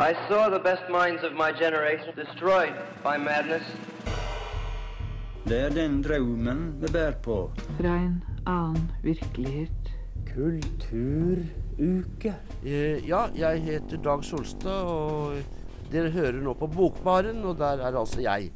I saw the best minds of my generation destroyed by madness. Det er den drømmen vi bærer på. Fra en annen virkelighet. Kulturuke. Eh, ja, jeg heter Dag Solstad, og dere hører nå på Bokbaren, og der er altså jeg.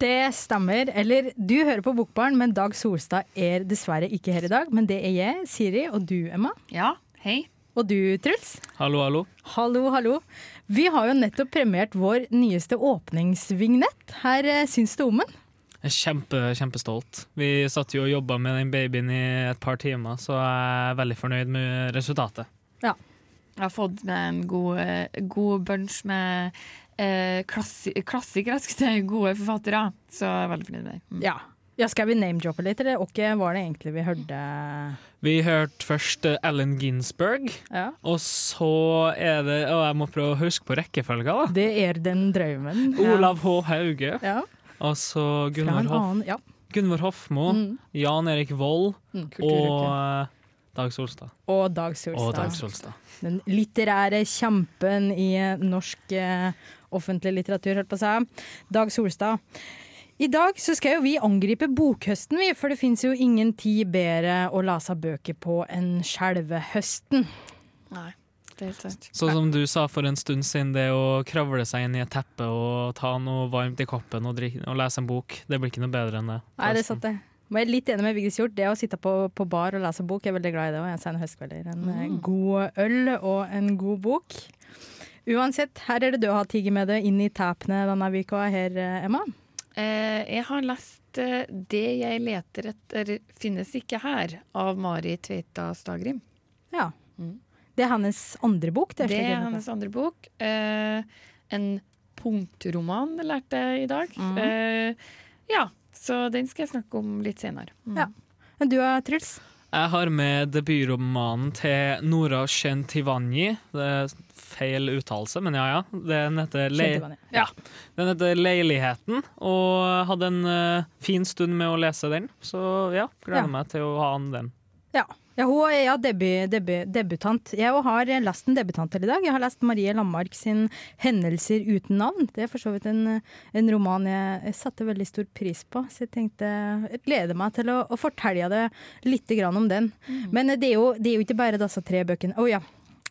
Det stemmer. Eller du hører på Bokbaren, men Dag Solstad er dessverre ikke her i dag. Men det er jeg, Siri, og du, Emma. Ja, hei. Og du, Truls. Hallo, hallo. Hallo, hallo. Vi har jo nettopp premiert vår nyeste åpningsvignett. Her eh, syns det om den. Jeg er kjempe, kjempestolt. Vi satt jo og jobba med den babyen i et par timer, så jeg er veldig fornøyd med resultatet. Ja. Jeg har fått med en god, eh, god bunch med eh, klassi klassikere, skulle jeg si, gode forfattere. Så jeg er veldig fornøyd med det. Mm. ja. Ja, Skal vi name-droppe litt, eller hva var det egentlig vi hørte? Vi hørte først Ellen Ginsberg, Ja. og så er det Og jeg må prøve å huske på rekkefølga, da. Det er den drømmen. Olav H. Hauge, Ja. og så Gunvor, Hoff, ja. Gunvor Hofmo, Mm. Jan Erik Vold Mm, og eh, Dag Solstad. Og Dag Og Solstad. Dag Solstad. Den litterære kjempen i eh, norsk eh, offentlig litteratur, holdt på å si. Dag Solstad. I dag så skal jo vi angripe bokhøsten, vi, for det fins jo ingen tid bedre å lese bøker på enn skjelve høsten. Nei, det er helt sant. Så som du sa for en stund siden, det å kravle seg inn i et teppe og ta noe varmt i koppen og, drikke, og lese en bok, det blir ikke noe bedre enn det. Nei, det er sant, det. Men jeg er litt enig med Vigdis Hjort. Det å sitte på, på bar og lese bok, jeg er veldig glad i det. Og jeg sender høstkvelder. En mm. god øl og en god bok. Uansett, her er det du har tigget med deg inn i tapene denne uka her, eh, Emma. Eh, jeg har lest eh, 'Det jeg leter etter finnes ikke her' av Mari Tveita Stagrim. Ja. Mm. Det er hennes andre bok. Det er, Det er hennes andre bok. Eh, en punktroman, lærte jeg i dag. Mm. Eh, ja, så den skal jeg snakke om litt senere. Mm. Ja. Men du Truls? Jeg har med debutromanen til Nora Shentivani. Det er feil uttalelse, men ja ja. Den heter, Le ja. Den heter 'Leiligheten', og hadde en uh, fin stund med å lese den. Så ja, gleder Ja. meg til å ha den. Ja. Ja hun er ja, debu, debu, debutant. Jeg har lest en debutant til i dag. Jeg har lest Marie Landmark sin 'Hendelser uten navn'. Det er for så vidt en, en roman jeg, jeg satte veldig stor pris på, så jeg tenkte jeg gleder meg til å, å fortelle det litt grann om den. Men det er, jo, det er jo ikke bare disse tre bøkene. Å ja.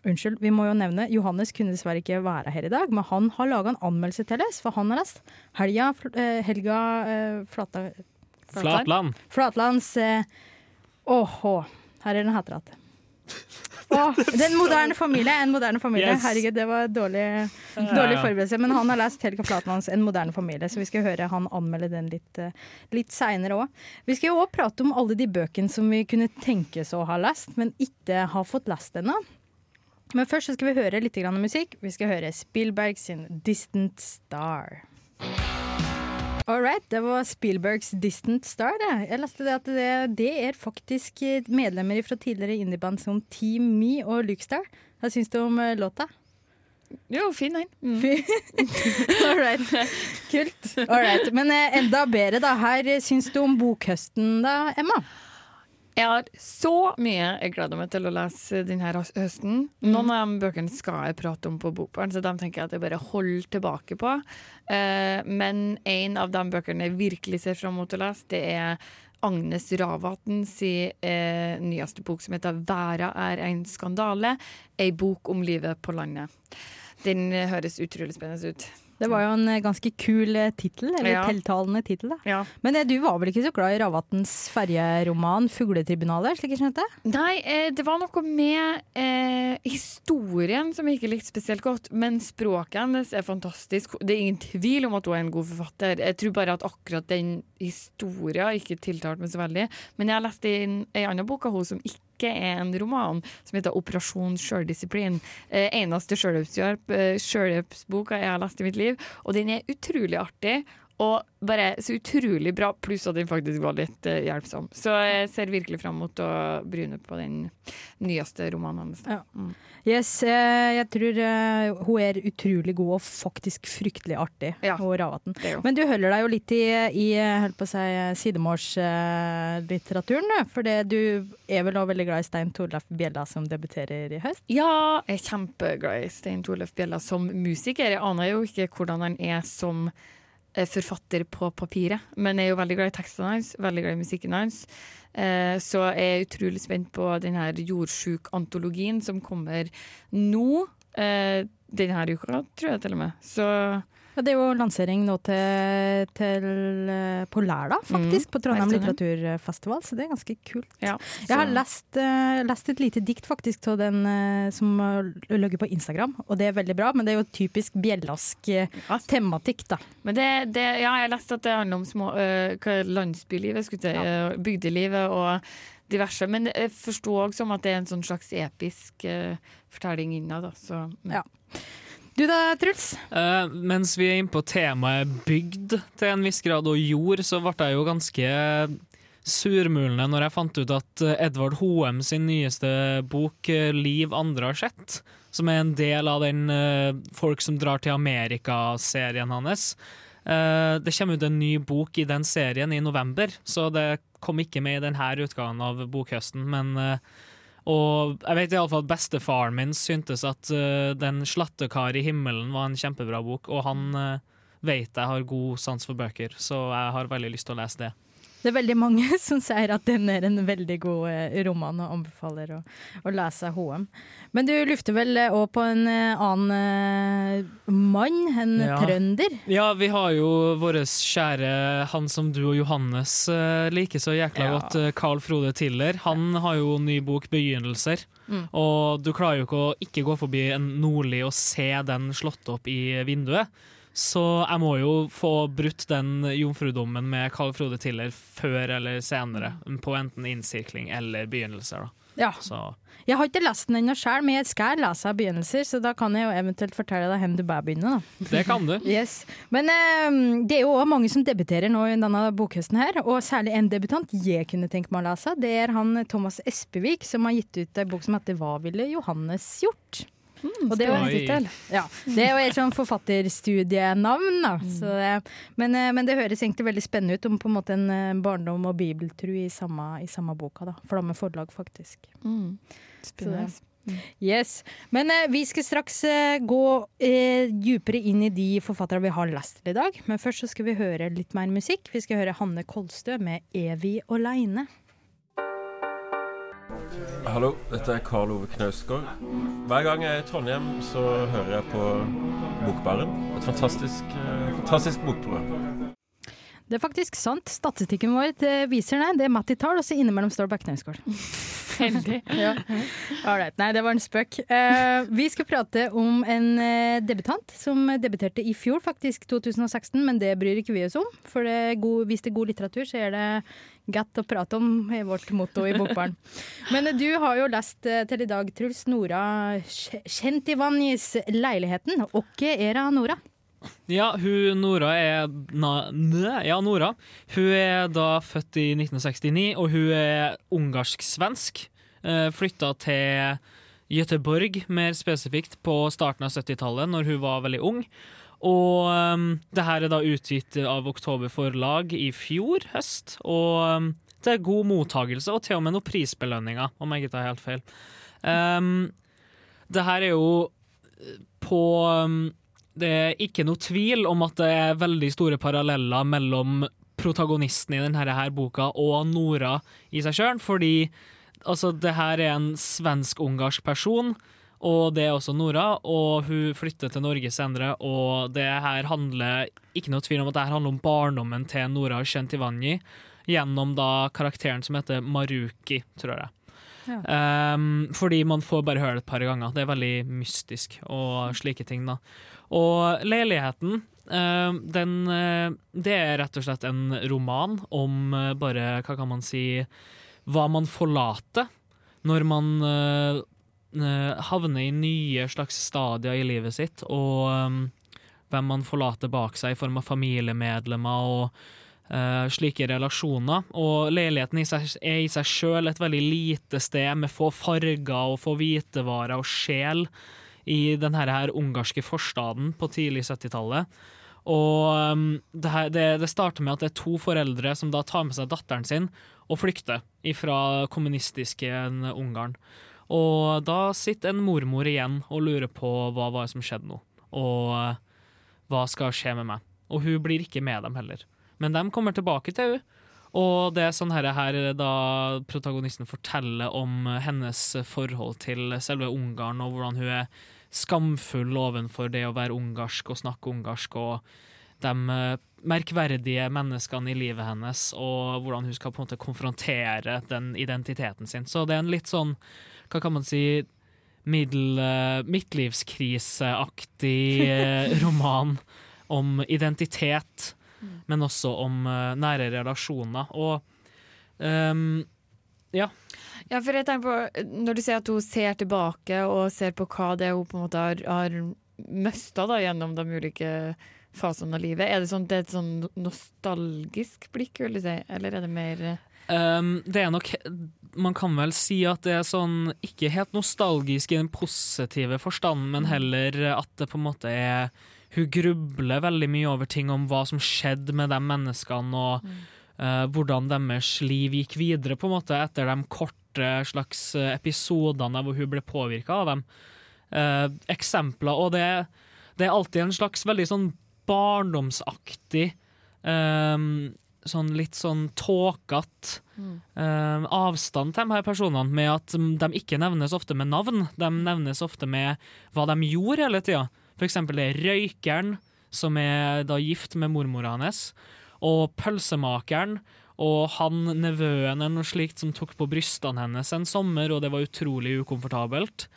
Unnskyld, vi må jo nevne Johannes kunne dessverre ikke være her i dag, men han har laga en anmeldelse til oss, for han har lest Helga, eh, Helga eh, Flata, Flatland. Flatlands eh, Åhå, er den heter igjen. Åh, Den moderne familie. En moderne familie. Yes. Herregud, det var dårlig, dårlig forberedelse. Men han har lest Helga Flatmanns En moderne familie, så vi skal høre han anmelde den litt, eh, litt seinere òg. Vi skal jo òg prate om alle de bøkene som vi kunne tenkes å ha lest, men ikke har fått lest ennå. Men først så skal vi høre litt grann musikk. Vi skal høre Spielberg sin 'Distant Star'. All right, det var Spielbergs 'Distant Star'. Det. Jeg leste det at det, det er faktisk medlemmer fra tidligere indieband som Team Me og Lukestar. Hva syns du om eh, låta? Jo, fin den. Mm. All right, kult. All right. Men eh, enda bedre, da. Her eh, syns du om bokhøsten, da, Emma? Jeg har så mye jeg gleder meg til å lese denne høsten. Noen av de bøkene skal jeg prate om på Bokbarn, så de tenker jeg at jeg bare holder tilbake på. Eh, men en av de bøkene jeg virkelig ser fram mot å lese, det er Agnes Ravatn sin eh, nyeste bok som heter 'Væra er en skandale'. Ei bok om livet på landet. Den høres utrolig spennende ut. Det var jo en eh, ganske kul eh, tittel, eller Ja. tiltalende tittel. Ja. Men eh, du var vel ikke så glad i Ravatns ferjeroman 'Fugletribunalet'? slik jeg skjønte? Nei, det var noe med eh, historien som jeg ikke likte spesielt godt, men språket hennes er fantastisk. Det er ingen tvil om at hun er en god forfatter. Jeg tror bare at akkurat den historien ikke tiltalte meg så veldig. Men jeg har lest en, en annen bok av henne som ikke er en roman, som heter 'Operasjon sjøldisiplin'. Eh, eneste sjølhjelpsboka jeg har lest i mitt liv, og den er utrolig artig. Og bare så utrolig bra, pluss at den faktisk var litt eh, hjelpsom. Så jeg ser virkelig fram mot å bryne på den nyeste romanen hans. Ja. Yes, eh, jeg tror eh, hun er utrolig god og faktisk fryktelig artig. Ja. Hun Ravatn. Men du holder deg jo litt i, i holdt på å si, sidemålslitteraturen. For du er vel også veldig glad i Stein Torleif Bjella som debuterer i høst? Ja, jeg er kjempeglad i Stein Torleif Bjella som musiker. Jeg aner jo ikke hvordan han er som eh, forfatter på papiret, men jeg er jo veldig glad i tekstene hans, veldig glad i musikken hans. Eh, Så jeg er utrolig spent på denne jordsjuk-antologien som kommer nå. eh, Denne uka, tror jeg til og med. Så Ja, det er jo lansering nå til, til eh, på lørdag, faktisk, Mm, på Trondheim litteraturfestival, så det er ganske kult. ja. Jeg har lest, uh, lest et lite dikt faktisk av den uh, som ligger på Instagram, og det er veldig bra, men det er jo typisk bjellask uh, tematikk, da. Men det, det, ja, jeg har lest at det handler om små, landsbylivet, skulle jeg øh, bygdelivet og diverse. Men jeg forsto også som at det er en sånn slags episk fortelling innad. Da. Så, mm. Ja. Du da, Truls? Uh, mens vi er inne på temaet bygd til en viss grad, og jord, så ble jeg jo ganske surmulende når jeg fant ut at Edvard Hoem sin nyeste bok eh, 'Liv andre har sett', som er en del av den uh, Folk som drar til Amerika-serien hans uh, Det kommer ut en ny bok i den serien i november, så det kom ikke med i denne utgaven av Bokhøsten, men eh, og jeg vet iallfall at bestefaren min syntes at uh, Den 'Slattekar i himmelen' var en kjempebra bok, og han uh, vet jeg har god sans for bøker, så jeg har veldig lyst til å lese det. Det er veldig mange som sier at den er en veldig god eh, roman, og anbefaler å, å lese HM. Men du lufter vel òg på en eh, annen eh, mann, en Ja. trønder? Ja, vi har jo vår kjære han som du og Johannes liker så jækla Ja. godt, eh, Carl Frode Tiller. Han har jo ny bok 'Begynnelser', Mm. og du klarer jo ikke å ikke gå forbi en nordlig og se den slått opp i vinduet. Så jeg må jo få brutt den jomfrudommen med Carl Frode Tiller før eller senere, på enten innsirkling eller begynnelser. da. Ja. Så Jeg har ikke lest den ennå sjøl, men jeg skal lese av begynnelser, så da kan jeg jo eventuelt fortelle deg hvem du bør begynne. da. det kan du. Yes. Men um, det er jo også mange som debuterer nå i denne bokhøsten her, og særlig en debutant jeg kunne tenke meg å lese. Det er han Thomas Espevik som har gitt ut ei bok som heter 'Hva ville Johannes gjort?' Og det jo en tittel. Ja, det jo et sånn forfatterstudienavn, da. Så det, men, eh, men det høres egentlig veldig spennende ut om på en måte en eh, barndom og bibeltru i samme, i samme boka. da. Flamme forlag, faktisk. Mm. Spennende. Yes. Men eh, vi skal straks eh, gå eh, dypere inn i de forfattere vi har lest til i dag. Men først så skal vi høre litt mer musikk. Vi skal høre Hanne Kolstø med 'Evig aleine'. Hallo, dette er Karl Ove Knausgård. Hver gang jeg er i Trondheim, så hører jeg på Bokbaren. Et fantastisk, eh, fantastisk bokprogram. Det er faktisk sant. Statistikken vår det viser det. Det er matt i tall, og så innimellom står det bare Knausgård. Heldig. Ja. Alright. Nei, det var en spøk. Uh, vi skal prate om en eh, debutant som debuterte i fjor, faktisk 2016, men det bryr ikke vi oss om. For det god, hvis det er god litteratur, så er det godt å prate om, er vårt motto i Bokbarn. Men eh, du har jo lest til i dag, Truls, Nora Kjentivanjis 'Leiligheten'. Åkke era Nora? Ja, hun Nora er na, nø, Ja, Nora. Hun er da født i 1969, og hun er ungarsk-svensk. Eh, Flytta til Göteborg, mer spesifikt, på starten av 70-tallet, når hun var veldig ung. Og um, det her er da utgitt av Oktober Forlag i fjor høst. Og um, det er god mottagelse, og til og med noen prisbelønninger, om jeg ikke tar helt feil. Um, det her er jo på um, Det er ikke noe tvil om at det er veldig store paralleller mellom protagonisten i denne her boka og Nora i seg sjøl, fordi altså, det her er en svensk-ungarsk person. Og det er også Nora, og hun flytter til Norge senere. Og det her handler ikke noe tvil om at det her handler om barndommen til Nora Shentivanyi gjennom da karakteren som heter Maruki, tror jeg. Um, fordi man får bare høre det et par ganger. Det er veldig mystisk og slike ting, da. Og leiligheten, eh, den eh, Det er rett og slett en roman om eh, bare, hva kan man si, hva man forlater når man havner i nye slags stadier i livet sitt, og hvem man forlater bak seg i form av familiemedlemmer og slike relasjoner. Og leiligheten er i seg sjøl et veldig lite sted med få farger og få hvitevarer og sjel i denne her ungarske forstaden på tidlig 70-tallet. Og um, det, her, det, det starter med at det er to foreldre som da tar med seg datteren sin og flykter fra kommunistiske Ungarn. Og da sitter en mormor igjen og lurer på hva var det som skjedde nå, og uh, hva skal skje med meg. Og hun blir ikke med dem heller. Men de kommer tilbake til henne. Og det er sånn her, da protagonisten forteller om hennes forhold til selve Ungarn, og hvordan hun er skamfull ovenfor det å være ungarsk og snakke ungarsk, og de eh, merkverdige menneskene i livet hennes, og hvordan hun skal på en måte konfrontere den identiteten sin. Så det er en litt sånn, hva kan man si, middel, eh, midtlivskriseaktig eh, roman om identitet, men også om nære relasjoner. Og ehm, ja. Ja, for jeg tenker på, Når du sier at hun ser tilbake og ser på hva det er hun på en måte har, har mista da, gjennom de ulike fasene av livet, er det, sånn, det er et sånn nostalgisk blikk, vil du si? Eller er det mer Um, det er nok Man kan vel si at det er sånn ikke helt nostalgisk i den positive forstand, men heller at det på en måte er Hun grubler veldig mye over ting om hva som skjedde med de menneskene, og eh, hvordan deres liv gikk videre på en måte etter de korte slags eh, episodene hvor hun ble påvirka av dem. Eh, eksempler, og det, det er alltid en slags veldig sånn barndomsaktig eh, sånn litt sånn tåkete eh, avstand til de her personene, med at mm, de ikke nevnes ofte med navn. De nevnes ofte med hva de gjorde hele tida. For eksempel det er røykeren, som er da gift med mormora hans, og pølsemakeren. Og han nevøen eller noe slikt som tok på brystene hennes en sommer, og det var utrolig ukomfortabelt.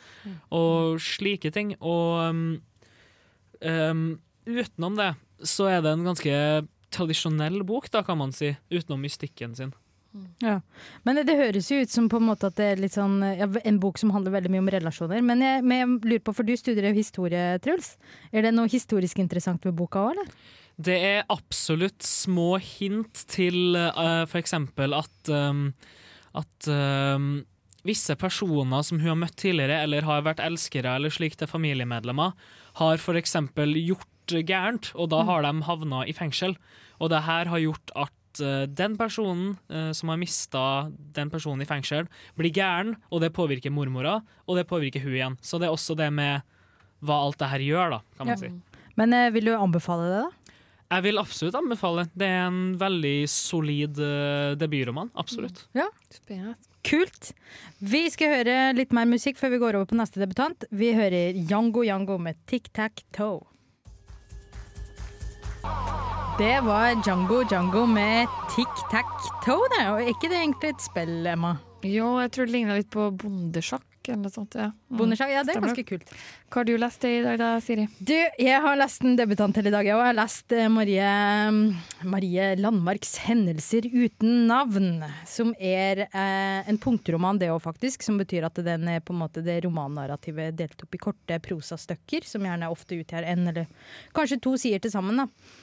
Og slike ting. Og um, um, utenom det, så er det en ganske tradisjonell bok, da, kan man si. Utenom mystikken sin. Ja. Men det, det høres jo ut som på en måte at det er litt sånn, ja, en bok som handler veldig mye om relasjoner. Men jeg, men jeg lurer på, for du studerer historie, Truls. Er det noe historisk interessant ved boka òg, eller? Det er absolutt små hint til uh, for eksempel at, um, at um, visse personer som hun har møtt tidligere, eller har vært elskere eller slik til familiemedlemmer, har for eksempel gjort gærent, og da har de havna i fengsel. Og det her har gjort at eh, den personen eh, som har mista den personen i fengsel, blir gæren, og det påvirker mormora, og det påvirker hun igjen. Så det er også det med hva alt det her gjør, da, kan man Ja. si. Men eh, vil du anbefale det, da? Jeg vil absolutt anbefale. Det er en veldig solid uh, debutroman. Absolutt. Ja. Kult. Vi skal høre litt mer musikk før vi går over på neste debutant. Vi hører Yango Yango med Tic Tac Toe. Det var Django Django med Tic Tac Toe, det. Og er ikke det egentlig et spill, Emma? Jo, jeg tror det ligna litt på bondesjakk eller noe sånt. Ja. Mm. Bondesjakk? Ja, det er ganske kult. Hva har du lest i dag da, Siri? Du, jeg har lest en debutant til i dag, jeg òg. Jeg har lest eh, Marie, Marie Landmarks 'Hendelser uten navn', som er eh, en punktroman, det òg, faktisk. Som betyr at den er på en måte det romannarrativet delt opp i korte prosastykker, som gjerne ofte utgjør en eller kanskje to sider til sammen. da.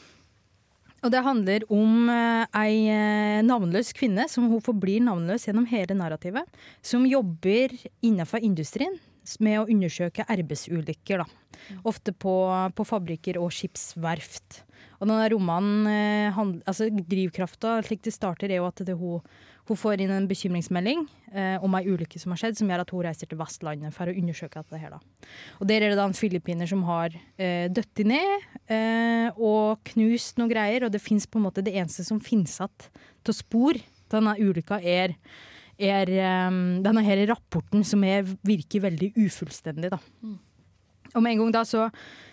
Og det handler om eh, ei eh, navnløs kvinne som hun forblir navnløs gjennom hele narrativet. Som jobber innenfor industrien med å undersøke arbeidsulykker. Da. Ofte på, på fabrikker og skipsverft. Og denne romanen, eh, altså drivkrafta slik det starter, er jo at det, hun, hun får inn en bekymringsmelding eh, om ei ulykke som har skjedd, som gjør at hun reiser til Vestlandet for å undersøke dette her. Da. Og der er det da en filippiner som har eh, dødd ned eh, og knust noen greier, og det på en måte det eneste som finnes igjen til spor til denne ulykka, er, er eh, denne her rapporten som er, virker veldig ufullstendig. Da. Og med en gang da så,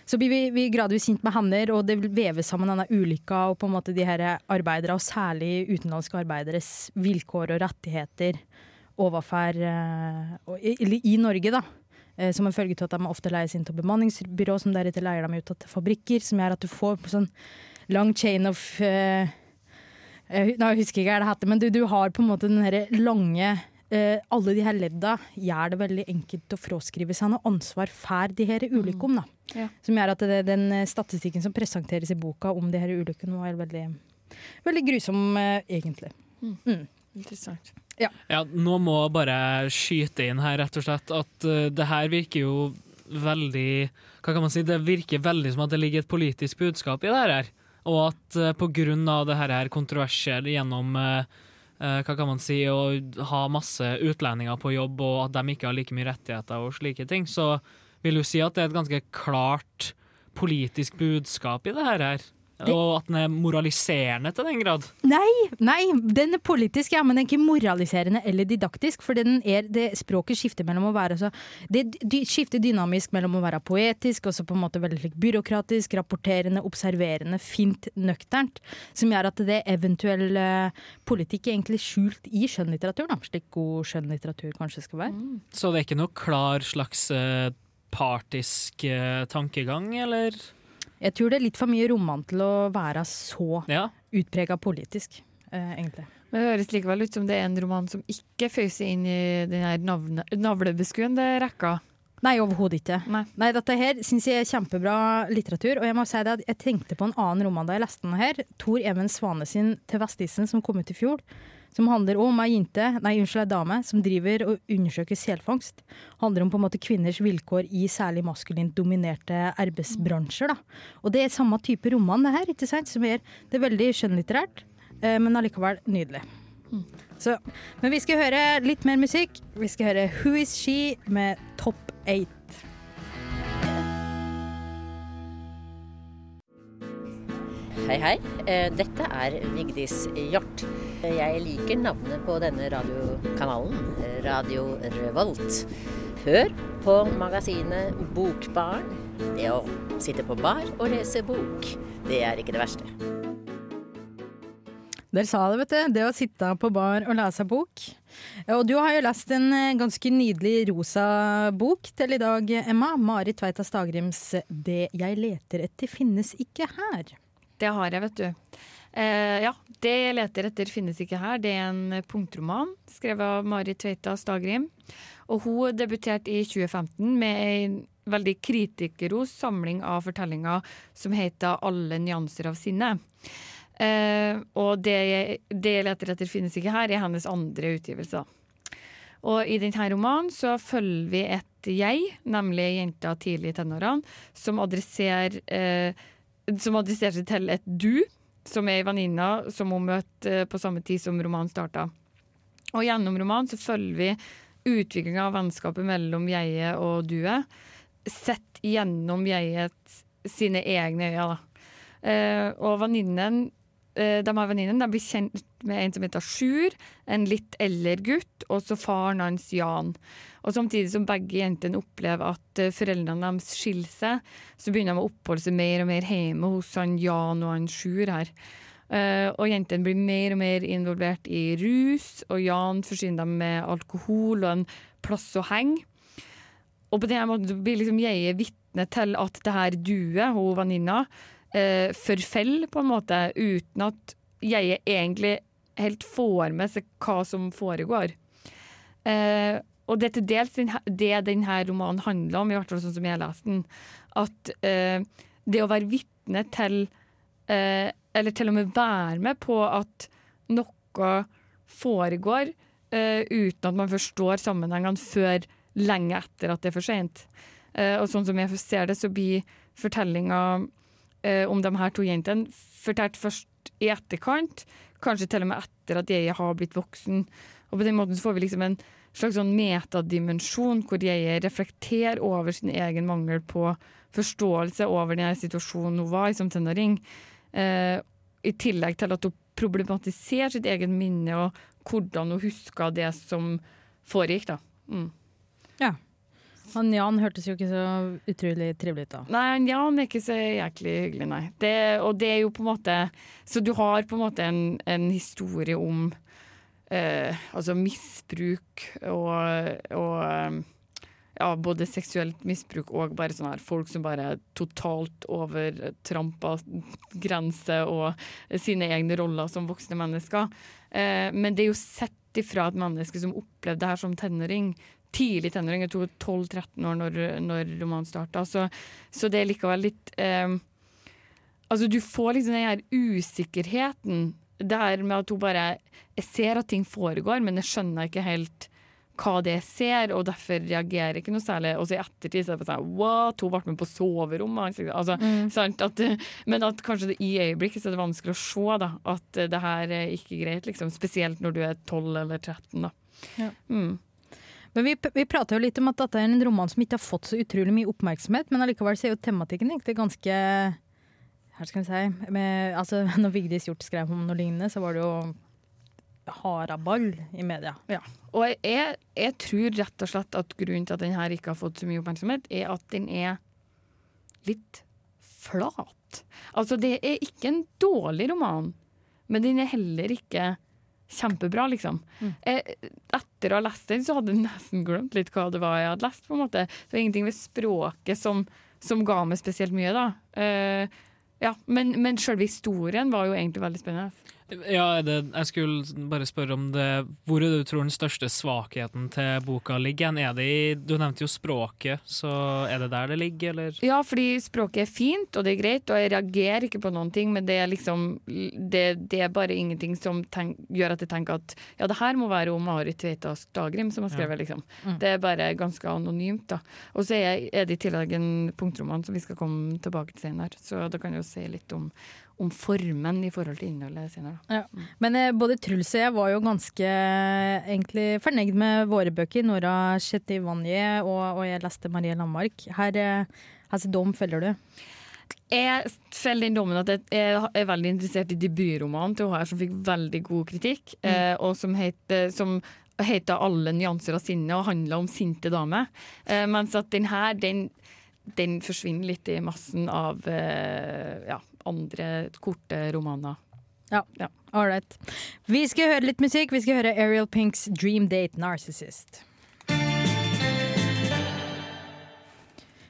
så blir vi, vi gradvis kjent med henne, og det veves sammen denne ulykka og på en måte de her arbeidere, og særlig utenlandske arbeideres vilkår og rettigheter overfor eh, i, eller i Norge, da. Eh, som en følge av at de ofte leies inn til bemanningsbyrå, som deretter leier dem ut til fabrikker, som gjør at du får på sånn lang chain of eh, Nå husker jeg ikke hva det heter, men du, du har på en måte den her lange eh, alle de her ledda gjør det veldig enkelt å fraskrive seg noe ansvar for de her ulykkene. da. Ja. Som gjør at det, den eh, statistikken som presenteres i boka om de her ulykkene, var veldig, veldig grusom, eh, egentlig. Interessant. Ja, nå må jeg bare skyte inn her, rett og slett, at uh, det her virker jo veldig Hva kan man si? Det virker veldig som at det ligger et politisk budskap i det her. Og at uh, grunn av det her er kontroverser gjennom eh, eh, hva kan man si, å ha masse utlendinger på jobb, og at de ikke har like mye rettigheter og slike ting, så vil du si at det er et ganske klart politisk budskap i det her. Her. Og at den er moraliserende til den grad. Nei, nei, den er politisk, ja, men den er ikke moraliserende eller didaktisk. For den er, det språket skifter mellom å være så Det skifter dynamisk mellom å være poetisk og så på en måte veldig byråkratisk, rapporterende, observerende, fint, nøkternt. Som gjør at det eventuell eh, politikk er egentlig skjult i skjønnlitteraturen, da, slik god skjønnlitteratur kanskje skal være. Så det er ikke noe klar slags eh, partisk eh, tankegang, eller? Jeg tror det er litt for mye roman til å være så Ja. utprega politisk, eh, egentlig. Men det høres likevel ut som det er en roman som ikke føyser inn i den her navlebeskuende rekka. Nei, overhodet ikke. Nei. dette her syns jeg er kjempebra litteratur. Og jeg må si det at jeg tenkte på en annen roman da jeg leste den her. Tor Even Svane sin 'Til vestisen', som kom ut i fjor. Som handler om ei jente, nei unnskyld, ei dame som driver og undersøker selfangst. Handler om på en måte kvinners vilkår i særlig maskulint dominerte arbeidsbransjer. da. Og det er samme type roman det her, ikke sant? Som er, det er veldig skjønnlitterært, eh, men allikevel nydelig. Så, men vi skal høre litt mer musikk. Vi skal høre 'Who Is She' med Top 8. Hei, hei. Eh, Dette er Vigdis Hjort. Jeg liker navnet på denne radiokanalen, Radio Revolt. Hør på magasinet Bokbarn. Det å sitte på bar og lese bok, det er ikke det verste. Der sa det, vet du. Det å sitte på bar og lese bok. Og du har jo lest en eh, ganske nydelig rosa bok til i dag, Emma. Marit Tveita Stagrims 'Det jeg leter etter finnes ikke her'. Det har jeg, vet du. Eh, ja, 'Det jeg leter etter finnes ikke her'. Det er en punktroman skrevet av Mari Tveita Stagrim. Og hun debuterte i 2015 med en veldig kritikerros samling av fortellinger som heter 'Alle nyanser av sinne'. Eh, og det jeg, 'Det jeg leter etter finnes ikke her' er hennes andre utgivelse. Og i denne romanen så følger vi et jeg, nemlig jenta tidlig i tenårene, som adresserer eh, som adresserer seg til et du, som er ei venninne som hun møtte eh, på samme tid som romanen starta. Og gjennom romanen så følger vi utviklinga av vennskapet mellom jeget og duet, sett gjennom jeget sine egne øyne. Eh, og venninnen de har venninnen. de blir kjent med en som heter Sjur, en litt eldre gutt, og så faren hans Jan. Og Samtidig som begge jentene opplever at eh, foreldrene deres skiller seg, så begynner de å oppholde seg mer og mer hjemme hos han Jan og han Sjur her. Eh, og jentene blir mer og mer involvert i rus, og Jan forsyner dem med alkohol og en plass å henge. Og på den måten blir liksom jeg vitne til at det her duet, hun venninna, eh, forfeller på en måte, uten at jeg egentlig helt får med seg hva som foregår. Eh, og det er til dels det denne romanen handler om, i hvert fall sånn som jeg leste den. At eh, det å være vitne til eh, Eller til og med være med på at noe foregår eh, uten at man forstår sammenhengene før lenge etter at det er for seint. Eh, og sånn som jeg ser det, så blir fortellinga om de her to jentene fortalt først i etterkant, kanskje til og med etter at jeg har blitt voksen. Og på den måten så får vi liksom en slags sånn metadimensjon, hvor jeg reflekterer over sin egen mangel på forståelse over den situasjonen hun var i som tenåring. Eh, I tillegg til at hun problematiserer sitt eget minne og hvordan hun husker det som foregikk. da. Mm. Ja. Han Jan hørtes jo ikke så utrolig trivelig ut da. Nei, Jan er ikke så jæklig hyggelig, nei. Det, og det er jo på en måte Så du har på en måte en, en historie om eh, altså misbruk og, og eh, ja, både seksuelt misbruk og bare sånn her folk som bare totalt overtrampa grenser og sine egne roller som voksne mennesker. Eh, men det er jo sett ifra et menneske som opplevde det her som tenåring. Tidlig tenåring, jeg tror 12-13 år når, når romanen starta. Så, så det er likevel litt eh, Altså, du får liksom den her usikkerheten. Det her med at hun bare Jeg ser at ting foregår, men jeg skjønner ikke helt hva det ser, og derfor reagerer jeg ikke noe særlig. Og så i ettertid så er det bare sånn What? Hun ble med på soverommet. Altså, Mm. sant? At, men at kanskje det, i øyeblikket så er det vanskelig å se da, at det her er ikke greit, liksom. Spesielt når du er 12 eller 13. da. Ja. Mm. Men vi, vi prater jo litt om at dette er en roman som ikke har fått så utrolig mye oppmerksomhet, men allikevel så er jo tematikken egentlig ganske Her skal vi si med, altså, Når Vigdis Hjorth skrev om noe lignende, så var det jo haraball i media. Ja. Og jeg, jeg tror rett og slett at grunnen til at den her ikke har fått så mye oppmerksomhet, er at den er litt flat. Altså, det er ikke en dårlig roman, men den er heller ikke kjempebra, liksom. Jeg, etter å ha lest den, så hadde jeg nesten glemt litt hva det var jeg hadde lest. på en måte. Det var ingenting ved språket som, som ga meg spesielt mye, da. Eh, ja, men, men selve historien var jo egentlig veldig spennende. Ja, det, jeg skulle bare spørre om det Hvor er det du tror den største svakheten til boka ligger? Er det i, du nevnte jo språket, så er det der det ligger, eller? Ja, fordi språket er fint, og det er greit, og jeg reagerer ikke på noen ting, men det er liksom Det, det er bare ingenting som tenk, gjør at jeg tenker at ja, det her må være om Marit Tveitas Dagrim som har skrevet, liksom. Mm. Det er bare ganske anonymt, da. Og så er, er det i tillegg en punktroman som vi skal komme tilbake til senere, så da kan jeg jo si litt om, om formen i forhold til innholdet senere. da. Ja. Men eh, både Truls og jeg var jo ganske eh, egentlig fornøyd med våre bøker. Nora Chetivanje og, og jeg leste Marie Landmark. Her, eh, hvilken dom følger du? Jeg feller den dommen at jeg er, veldig interessert i debutromanen til HR, som fikk veldig god kritikk, eh, og som heter, som heter 'Alle nyanser av sinne' og handler om sinte damer. Eh, mens at den her, den, den forsvinner litt i massen av eh, ja, andre korte romaner. Ja, all right. Vi skal høre litt musikk. Vi skal høre Ariel Pinks 'Dream Date Narcissist'.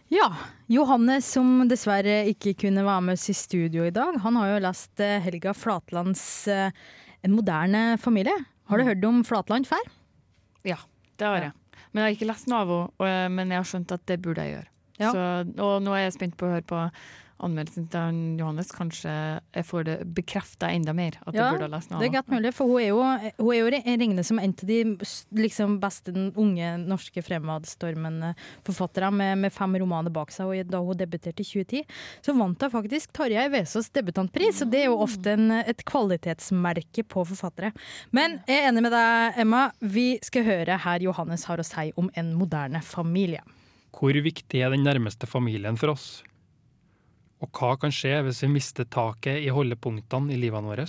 Ja, Johannes som dessverre ikke kunne være med oss i studio i dag, han har jo lest eh, Helga Flatlands eh, 'En moderne familie'. Har du hørt om Flatland før? Ja, det har jeg. Men jeg har ikke lest noe av henne, men jeg har skjønt at det burde jeg gjøre. Ja. Så, og nå er jeg spent på å høre på anmeldelsen til Johannes. Kanskje jeg får det bekrefta enda mer. At Ja, jeg burde ha lest noe Det er godt mulig, for hun er jo, hun er jo regnet som en av de liksom, beste unge norske fremadstormende forfattere, med, med fem romaner bak seg. Og da hun debuterte i 2010, så vant hun faktisk Tarjei Vesaas debutantpris. Og det er jo ofte en, et kvalitetsmerke på forfattere. Men jeg er enig med deg, Emma. Vi skal høre her Johannes har å si om en moderne familie. Hvor viktig er den nærmeste familien for oss? Og hva kan skje hvis vi mister taket i holdepunktene i livene våre?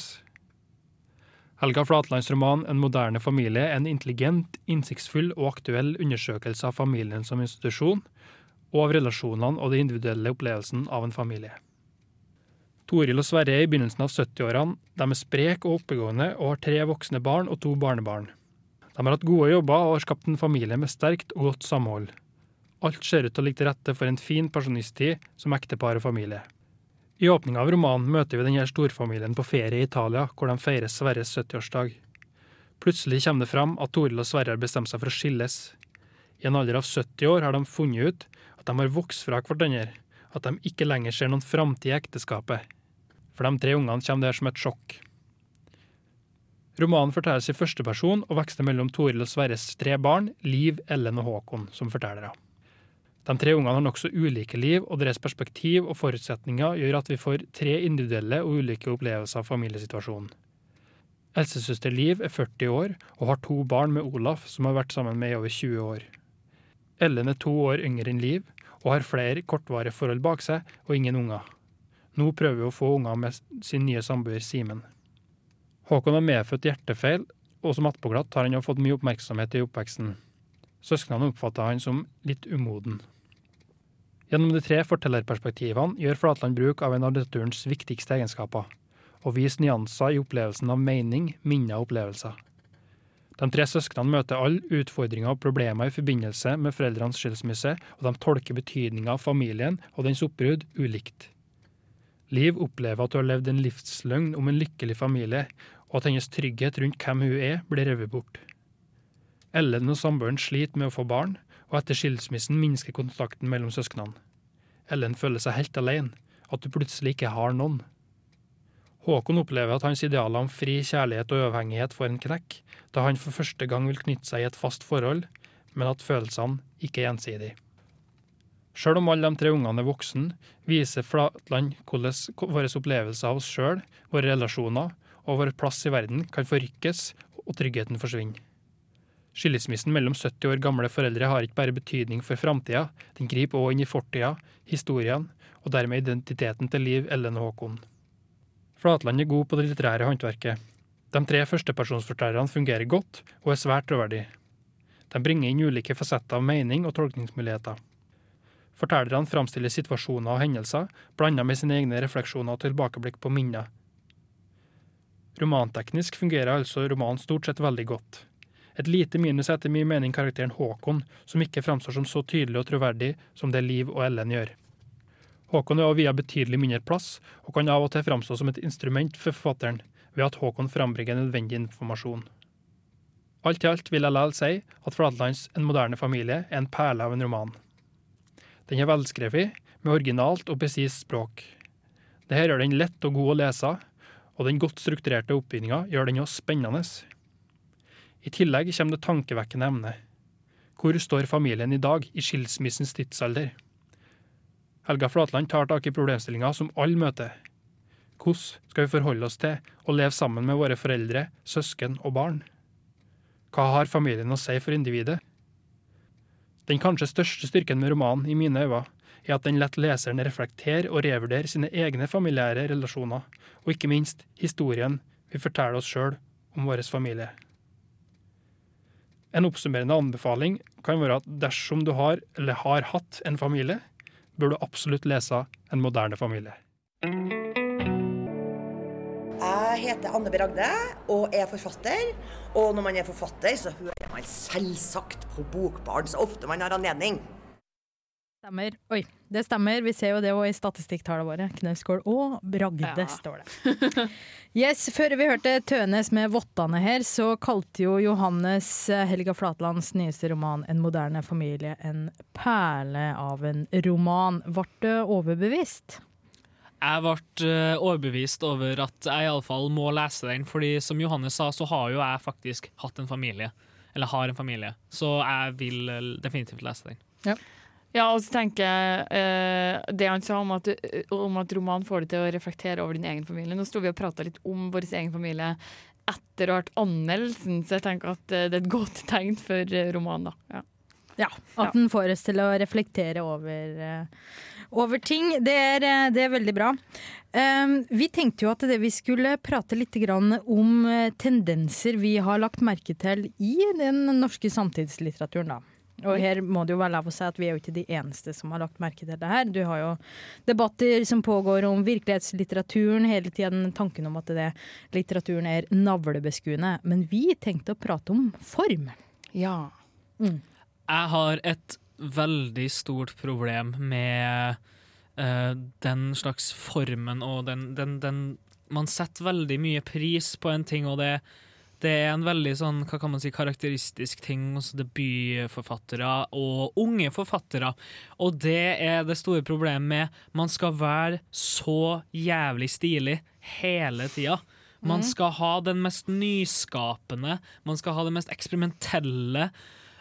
Helga Flatlands roman 'En moderne familie' er en intelligent, innsiktsfull og aktuell undersøkelse av familien som institusjon, og av relasjonene og den individuelle opplevelsen av en familie. Toril og Sverre er i begynnelsen av 70-årene. De er spreke og oppegående og har tre voksne barn og to barnebarn. De har hatt gode jobber og har skapt en familie med sterkt og godt samhold. Alt ser ut til å ligge til rette for en fin pensjonisttid som ektepar og familie. I åpninga av romanen møter vi denne storfamilien på ferie i Italia, hvor de feirer Sverres 70-årsdag. Plutselig kommer det fram at Toril og Sverre har bestemt seg for å skilles. I en alder av 70 år har de funnet ut at de har vokst fra hverandre, at de ikke lenger ser noen framtid i ekteskapet. For de tre ungene kommer det her som et sjokk. Romanen fortelles i første person og vekster mellom Toril og Sverres tre barn, Liv, Ellen og Håkon, som fortellere. De tre ungene har nokså ulike liv, og deres perspektiv og forutsetninger gjør at vi får tre individuelle og ulike opplevelser av familiesituasjonen. Elsesøster Liv er 40 år og har to barn med Olaf, som har vært sammen med i over 20 år. Ellen er to år yngre enn Liv og har flere kortvarige forhold bak seg og ingen unger. Nå prøver hun å få unger med sin nye samboer Simen. Håkon har medfødt hjertefeil, og som attpåklatt har han fått mye oppmerksomhet i oppveksten. Søsknene oppfatter han som litt umoden. Gjennom de tre fortellerperspektivene gjør Flatland bruk av en av litteraturens viktigste egenskaper, og viser nyanser i opplevelsen av mening, minner og opplevelser. De tre søsknene møter alle utfordringer og problemer i forbindelse med foreldrenes skilsmisse, og de tolker betydninga av familien og dens oppbrudd ulikt. Liv opplever at hun har levd en livsløgn om en lykkelig familie, og at hennes trygghet rundt hvem hun er, blir revet bort. Ellen og samboeren sliter med å få barn, og etter skilsmissen minsker kontakten mellom søsknene. Ellen føler seg helt alene, at du plutselig ikke har noen. Håkon opplever at hans idealer om fri kjærlighet og uavhengighet får en knekk, da han for første gang vil knytte seg i et fast forhold, men at følelsene ikke er gjensidige. Sjøl om alle de tre ungene er voksen, viser Flatland hvordan våre opplevelser av oss sjøl, våre relasjoner og vår plass i verden kan forrykkes og tryggheten forsvinne. Skilsmissen mellom 70 år gamle foreldre har ikke bare betydning for framtida, den griper òg inn i fortida, historien og dermed identiteten til Liv, Ellen og Håkon. Flatland er god på det litterære håndverket. De tre førstepersonsfortellerne fungerer godt og er svært troverdige. De bringer inn ulike fasetter av mening og tolkningsmuligheter. Fortellerne framstiller situasjoner og hendelser, blanda med sine egne refleksjoner og tilbakeblikk på minner. Romanteknisk fungerer altså romanen stort sett veldig godt. Et lite minus er etter min mening karakteren Håkon, som ikke framstår som så tydelig og troverdig som det Liv og Ellen gjør. Håkon er også via betydelig mindre plass, og kan av og til framstå som et instrument for forfatteren, ved at Håkon frambringer nødvendig informasjon. Alt i alt vil jeg likevel si at Flatlands En moderne familie er en perle av en roman. Den er velskrevet, med originalt og presist språk. Dette gjør den lett og god å lese, og den godt strukturerte oppbygninga gjør den også spennende. I tillegg kommer det tankevekkende emnet. Hvor står familien i dag, i skilsmissens tidsalder? Helga Flatland tar tak i problemstillinga som alle møter. Hvordan skal vi forholde oss til å leve sammen med våre foreldre, søsken og barn? Hva har familien å si for individet? Den kanskje største styrken med romanen, i mine øyne, er at den lar leseren reflektere og revurdere sine egne familiære relasjoner, og ikke minst historien vi forteller oss sjøl om vår familie. En oppsummerende anbefaling kan være at dersom du har, eller har hatt, en familie, bør du absolutt lese En moderne familie. Jeg heter Anne B. Ragde og er forfatter. Og når man er forfatter, så hører man selvsagt på Bokbarn så ofte man har anledning. Stemmer. Oi, det stemmer. Vi ser jo det òg i statistikktallene våre. Knausgård og Bragde, Ja. står det. Yes, Før vi hørte Tønes med 'Vottane' her, så kalte jo Johannes eh, Helga Flatlands nyeste roman 'En moderne familie' en perle av en roman. Ble du overbevist? Jeg ble eh, overbevist over at jeg iallfall må lese den, fordi som Johannes sa, så har jo jeg faktisk hatt en familie. Eller har en familie. Så jeg vil eh, definitivt lese den. Ja, og så tenker jeg eh, det han sa om at, om at roman får deg til å reflektere over din egen familie. Nå sto vi og prata litt om vår egen familie etter å ha hørt anmeldelsen, så jeg tenker at eh, det er et godt tegn for eh, romanen, da. Ja. Ja, At den får oss til å reflektere over, eh, over ting. Det er, eh, det er veldig bra. Um, vi tenkte jo at det vi skulle prate litt grann om eh, tendenser vi har lagt merke til i den norske samtidslitteraturen. da. Og her må det jo være lov å si at vi er jo ikke de eneste som har lagt merke til det her. Du har jo debatter som pågår om virkelighetslitteraturen, hele tiden tanken om at det, litteraturen er navlebeskuende. Men vi tenkte å prate om form. Ja. Jeg har et veldig stort problem med uh, den slags formen og den, den, den Man setter veldig mye pris på en ting, og det, det er en veldig sånn, hva kan man si, karakteristisk ting hos debutforfattere og unge forfattere. Og det er det store problemet med Man skal være så jævlig stilig hele tida. Man Mhm. skal ha den mest nyskapende, man skal ha det mest eksperimentelle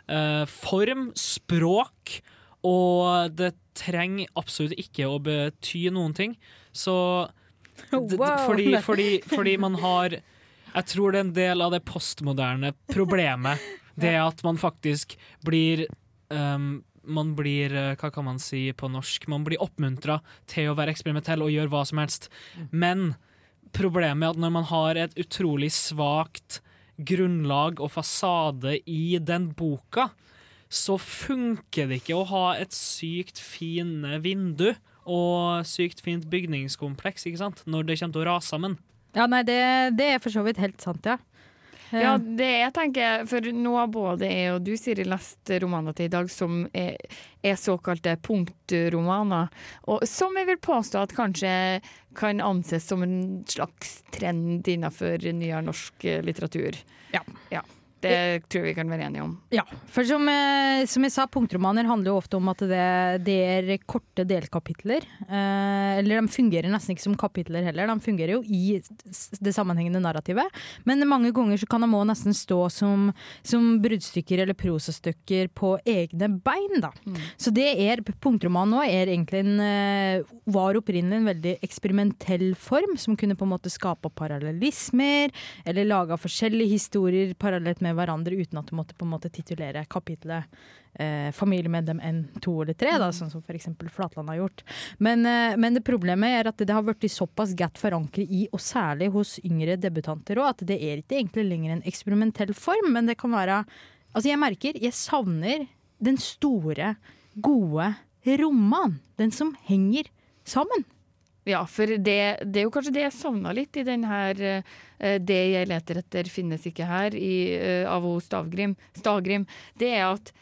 eh, form, språk, og det trenger absolutt ikke å bety noen ting. Så Wow. fordi, fordi, fordi man har Jeg tror det er en del av det postmoderne problemet. Det at man faktisk blir um, man blir, eh, hva kan man si på norsk, man blir oppmuntra til å være eksperimentell og gjøre hva som helst. Men problemet er at når man har et utrolig svakt grunnlag og fasade i den boka, så funker det ikke å ha et sykt fine vindu og sykt fint bygningskompleks, ikke sant? Når det kommer til å rase sammen. Ja, nei, det, det er for så vidt helt sant, ja. Eh, Ja, det jeg tenker, for nå har både jeg og du, Siri, lest romaner til i dag som er, er såkalte punktromaner, og som jeg vil påstå at kanskje kan anses som en slags trend innenfor nyere norsk litteratur. litteratur. Ja. Det tror jeg vi kan være enige om. Ja, for som, eh, som jeg sa, punktromaner handler jo ofte om at det, det er korte delkapitler. Eh, eller de fungerer nesten ikke som kapitler heller, de fungerer jo i det sammenhengende narrativet. Men mange ganger så kan de òg nesten stå som, som bruddstykker eller prosastykker på egne bein, da. Så det er punktroman nå er egentlig en eh, var opprinnelig en veldig eksperimentell form, som kunne på en måte skape parallellismer, eller lage forskjellige historier parallelt med hverandre uten at du måtte på en måte titulere kapitlet eh, familiemedlem N, to eller tre, da, sånn som f.eks. Flatland har gjort. Men, eh, men det problemet er at det har blitt såpass godt forankret i, og særlig hos yngre debutanter òg, at det er ikke egentlig lenger en eksperimentell form, men det kan være Altså, jeg merker, jeg savner den store, gode romanen. Den som henger sammen. Ja, for det, det er jo kanskje det jeg savna litt i den her eh, 'Det jeg leter etter finnes ikke her' i, eh, av ho Stavgrim, Stavgrim. Det er at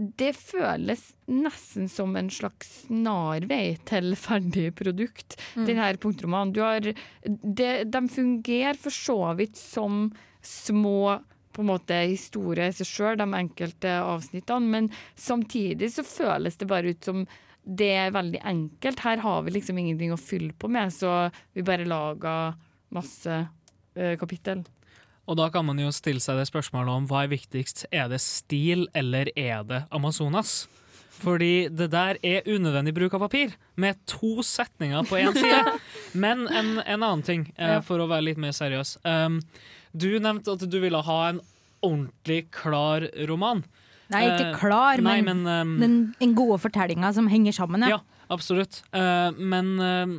det føles nesten som en slags snarvei til ferdig produkt, Mm. den her punktromanen. Du har det, De fungerer for så vidt som små på en måte historier i seg sjøl, de enkelte avsnittene, men samtidig så føles det bare ut som det er veldig enkelt. Her har vi liksom ingenting å fylle på med, så vi bare lager masse eh, kapittel. Og da kan man jo stille seg det spørsmålet om hva er viktigst. Er det stil, eller er det Amazonas? Fordi det der er unødvendig bruk av papir, med to setninger på én side. Men en, en annen ting, eh, for å være litt mer seriøs. Um, du nevnte at du ville ha en ordentlig klar roman. Nei, ikke klar, klar, nei, men, men um, den, en gode fortellinga som henger sammen. Ja. ja, absolutt. Uh, men, uh,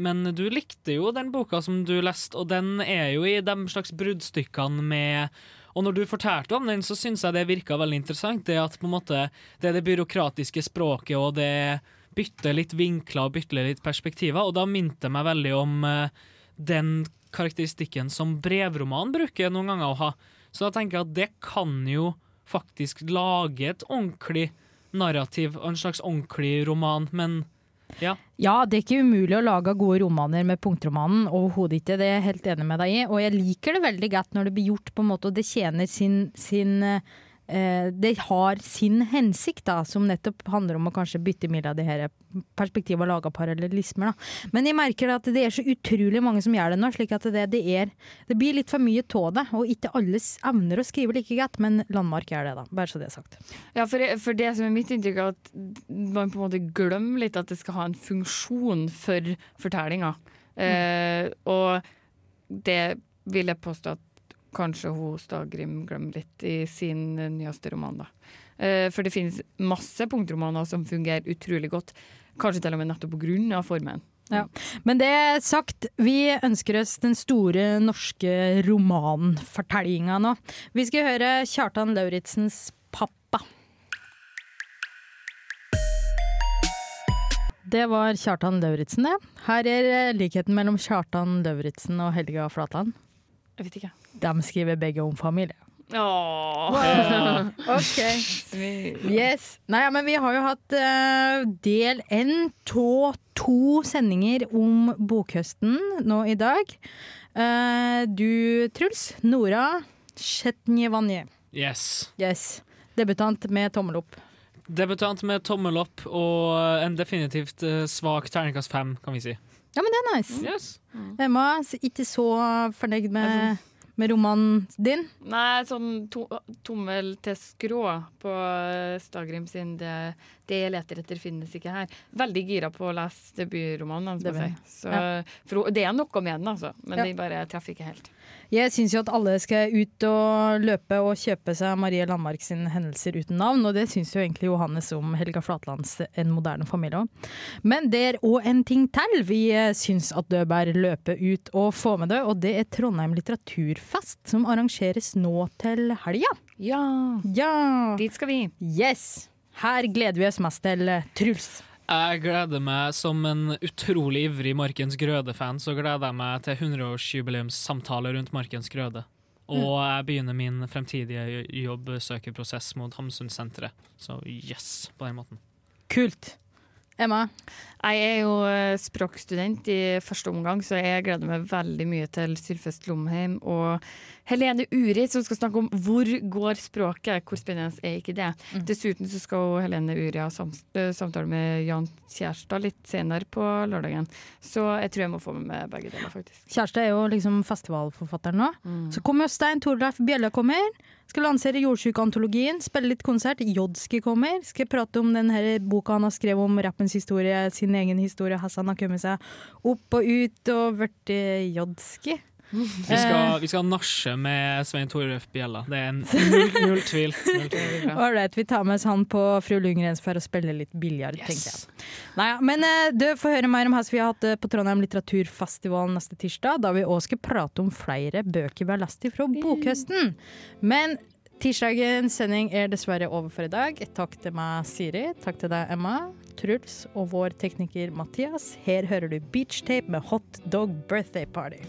men du likte jo den boka som du leste, og den er jo i de slags bruddstykkene med Og når du fortalte om den, så syns jeg det virka veldig interessant. Det at på en måte det er det byråkratiske språket, og det bytter litt vinkler og bytter litt perspektiver. Og da minte det meg veldig om uh, den karakteristikken som brevroman bruker noen ganger å ha. Så da tenker jeg at det kan jo faktisk lage et ordentlig narrativ en slags ordentlig roman, men ja. Ja, det er ikke umulig å lage gode romaner med punktromanen. Overhodet ikke, det er jeg helt enig med deg i. Og jeg liker det veldig godt når det blir gjort på en måte, og det tjener sin, sin eh, Det har sin hensikt, da, som nettopp handler om å kanskje bytte mellom de her perspektivene og lage parallellismer. Da. Men jeg merker at det er så utrolig mange som gjør det nå, slik at det, det, er, det blir litt for mye av det. Og ikke alle evner å skrive like greit, men Landmark gjør det, da. Bare så det er sagt. Ja, for, for det som er mitt inntrykk, er at man på en måte glemmer litt at det skal ha en funksjon for fortellinga. Eh, og det vil jeg påstå at kanskje hun Stagrim glemmer litt i sin eh, nyeste roman. da. Eh, for det finnes masse punktromaner som fungerer utrolig godt, kanskje til og med nettopp av formen. Ja. Men det sagt, vi ønsker oss den store norske romanfortellinga nå. Vi skal høre Kjartan Lauritzens 'Pappa'. Det var Kjartan Lauritzen, det. Her er eh, likheten mellom Kjartan Lauritzen og Helga Flatland. Jeg vet ikke. De skriver begge om familie. Åh. OK. Yes. Nei, ja, men vi har jo hatt uh, del én av to sendinger om bokhøsten nå i dag. Uh, du, Truls. Nora Chetnjevanje. Yes. Yes. Debutant med tommel opp. Debutant med tommel opp og en definitivt uh, svak terningkast fem, kan vi si. Ja, men det er nice. Yes. Emma, ikke så fornøyd med, med romanen din? Nei, sånn to, tommel til skrå på eh, Stagrim sin det, 'Det jeg leter etter, finnes ikke her'. Veldig gira på å lese debutromanen. Det jeg vil- si. Så, ja. for det er noe med den, altså. Men Ja. den bare treffer ikke helt. Jeg syns jo at alle skal ut og løpe og kjøpe seg Marie Landmark sin hendelser uten navn, og det syns jo egentlig Johannes om Helga Flatlands En moderne familie òg. Men det er òg en ting til vi eh, syns at du bør løpe ut og få med deg, og det er Trondheim litteraturfest, som arrangeres nå til helga. Ja, Ja! dit skal vi. Yes! Her gleder vi oss mest til eh, Truls. Jeg gleder meg som en utrolig ivrig Markens Grøde-fan, så gleder jeg meg til 100-årsjubileumssamtale rundt Markens Grøde. Og jeg begynner min fremtidige jobbsøkerprosess mot Hamsunsenteret. Så yes, på den måten. Kult. Emma? Jeg er jo eh, språkstudent i første omgang, så jeg gleder meg veldig mye til Sylfest Lomheim og Helene Uri, som skal snakke om hvor går språket. Hvor spennende er ikke det? Dessuten så skal Helene Uri ha eh, samtale med Jan Kjærstad litt senere på lørdagen. Så jeg tror jeg må få med meg begge deler, faktisk. Kjærstad er jo liksom festivalforfatteren nå. Så kommer Stein Torleif Bjella kommer. Skal lansere Jordsykeantologien, spille litt konsert. Jodski kommer. Skal prate om den boka han har skrevet om rappens historie, sin egen historie. Hassan har kommet seg opp og ut og blitt Jodski. Vi skal, vi skal nasje med Svein Toref Bjella. Det er null, null tvil. Null tvil. Vi tar med oss han på Fru Lundgrens for å spille litt biljard, tenker jeg. Naja, men eh, du får høre mer om hva vi har hatt eh, på Trondheim litteraturfestival neste tirsdag, da vi òg skal prate om flere bøker vi har lest fra bokhøsten. Men tirsdagens sending er dessverre over for i dag. Takk til meg, Siri. Takk til deg, Emma. Truls og vår tekniker Mathias. Her hører du Beach Tape med Hot Dog Birthday Party.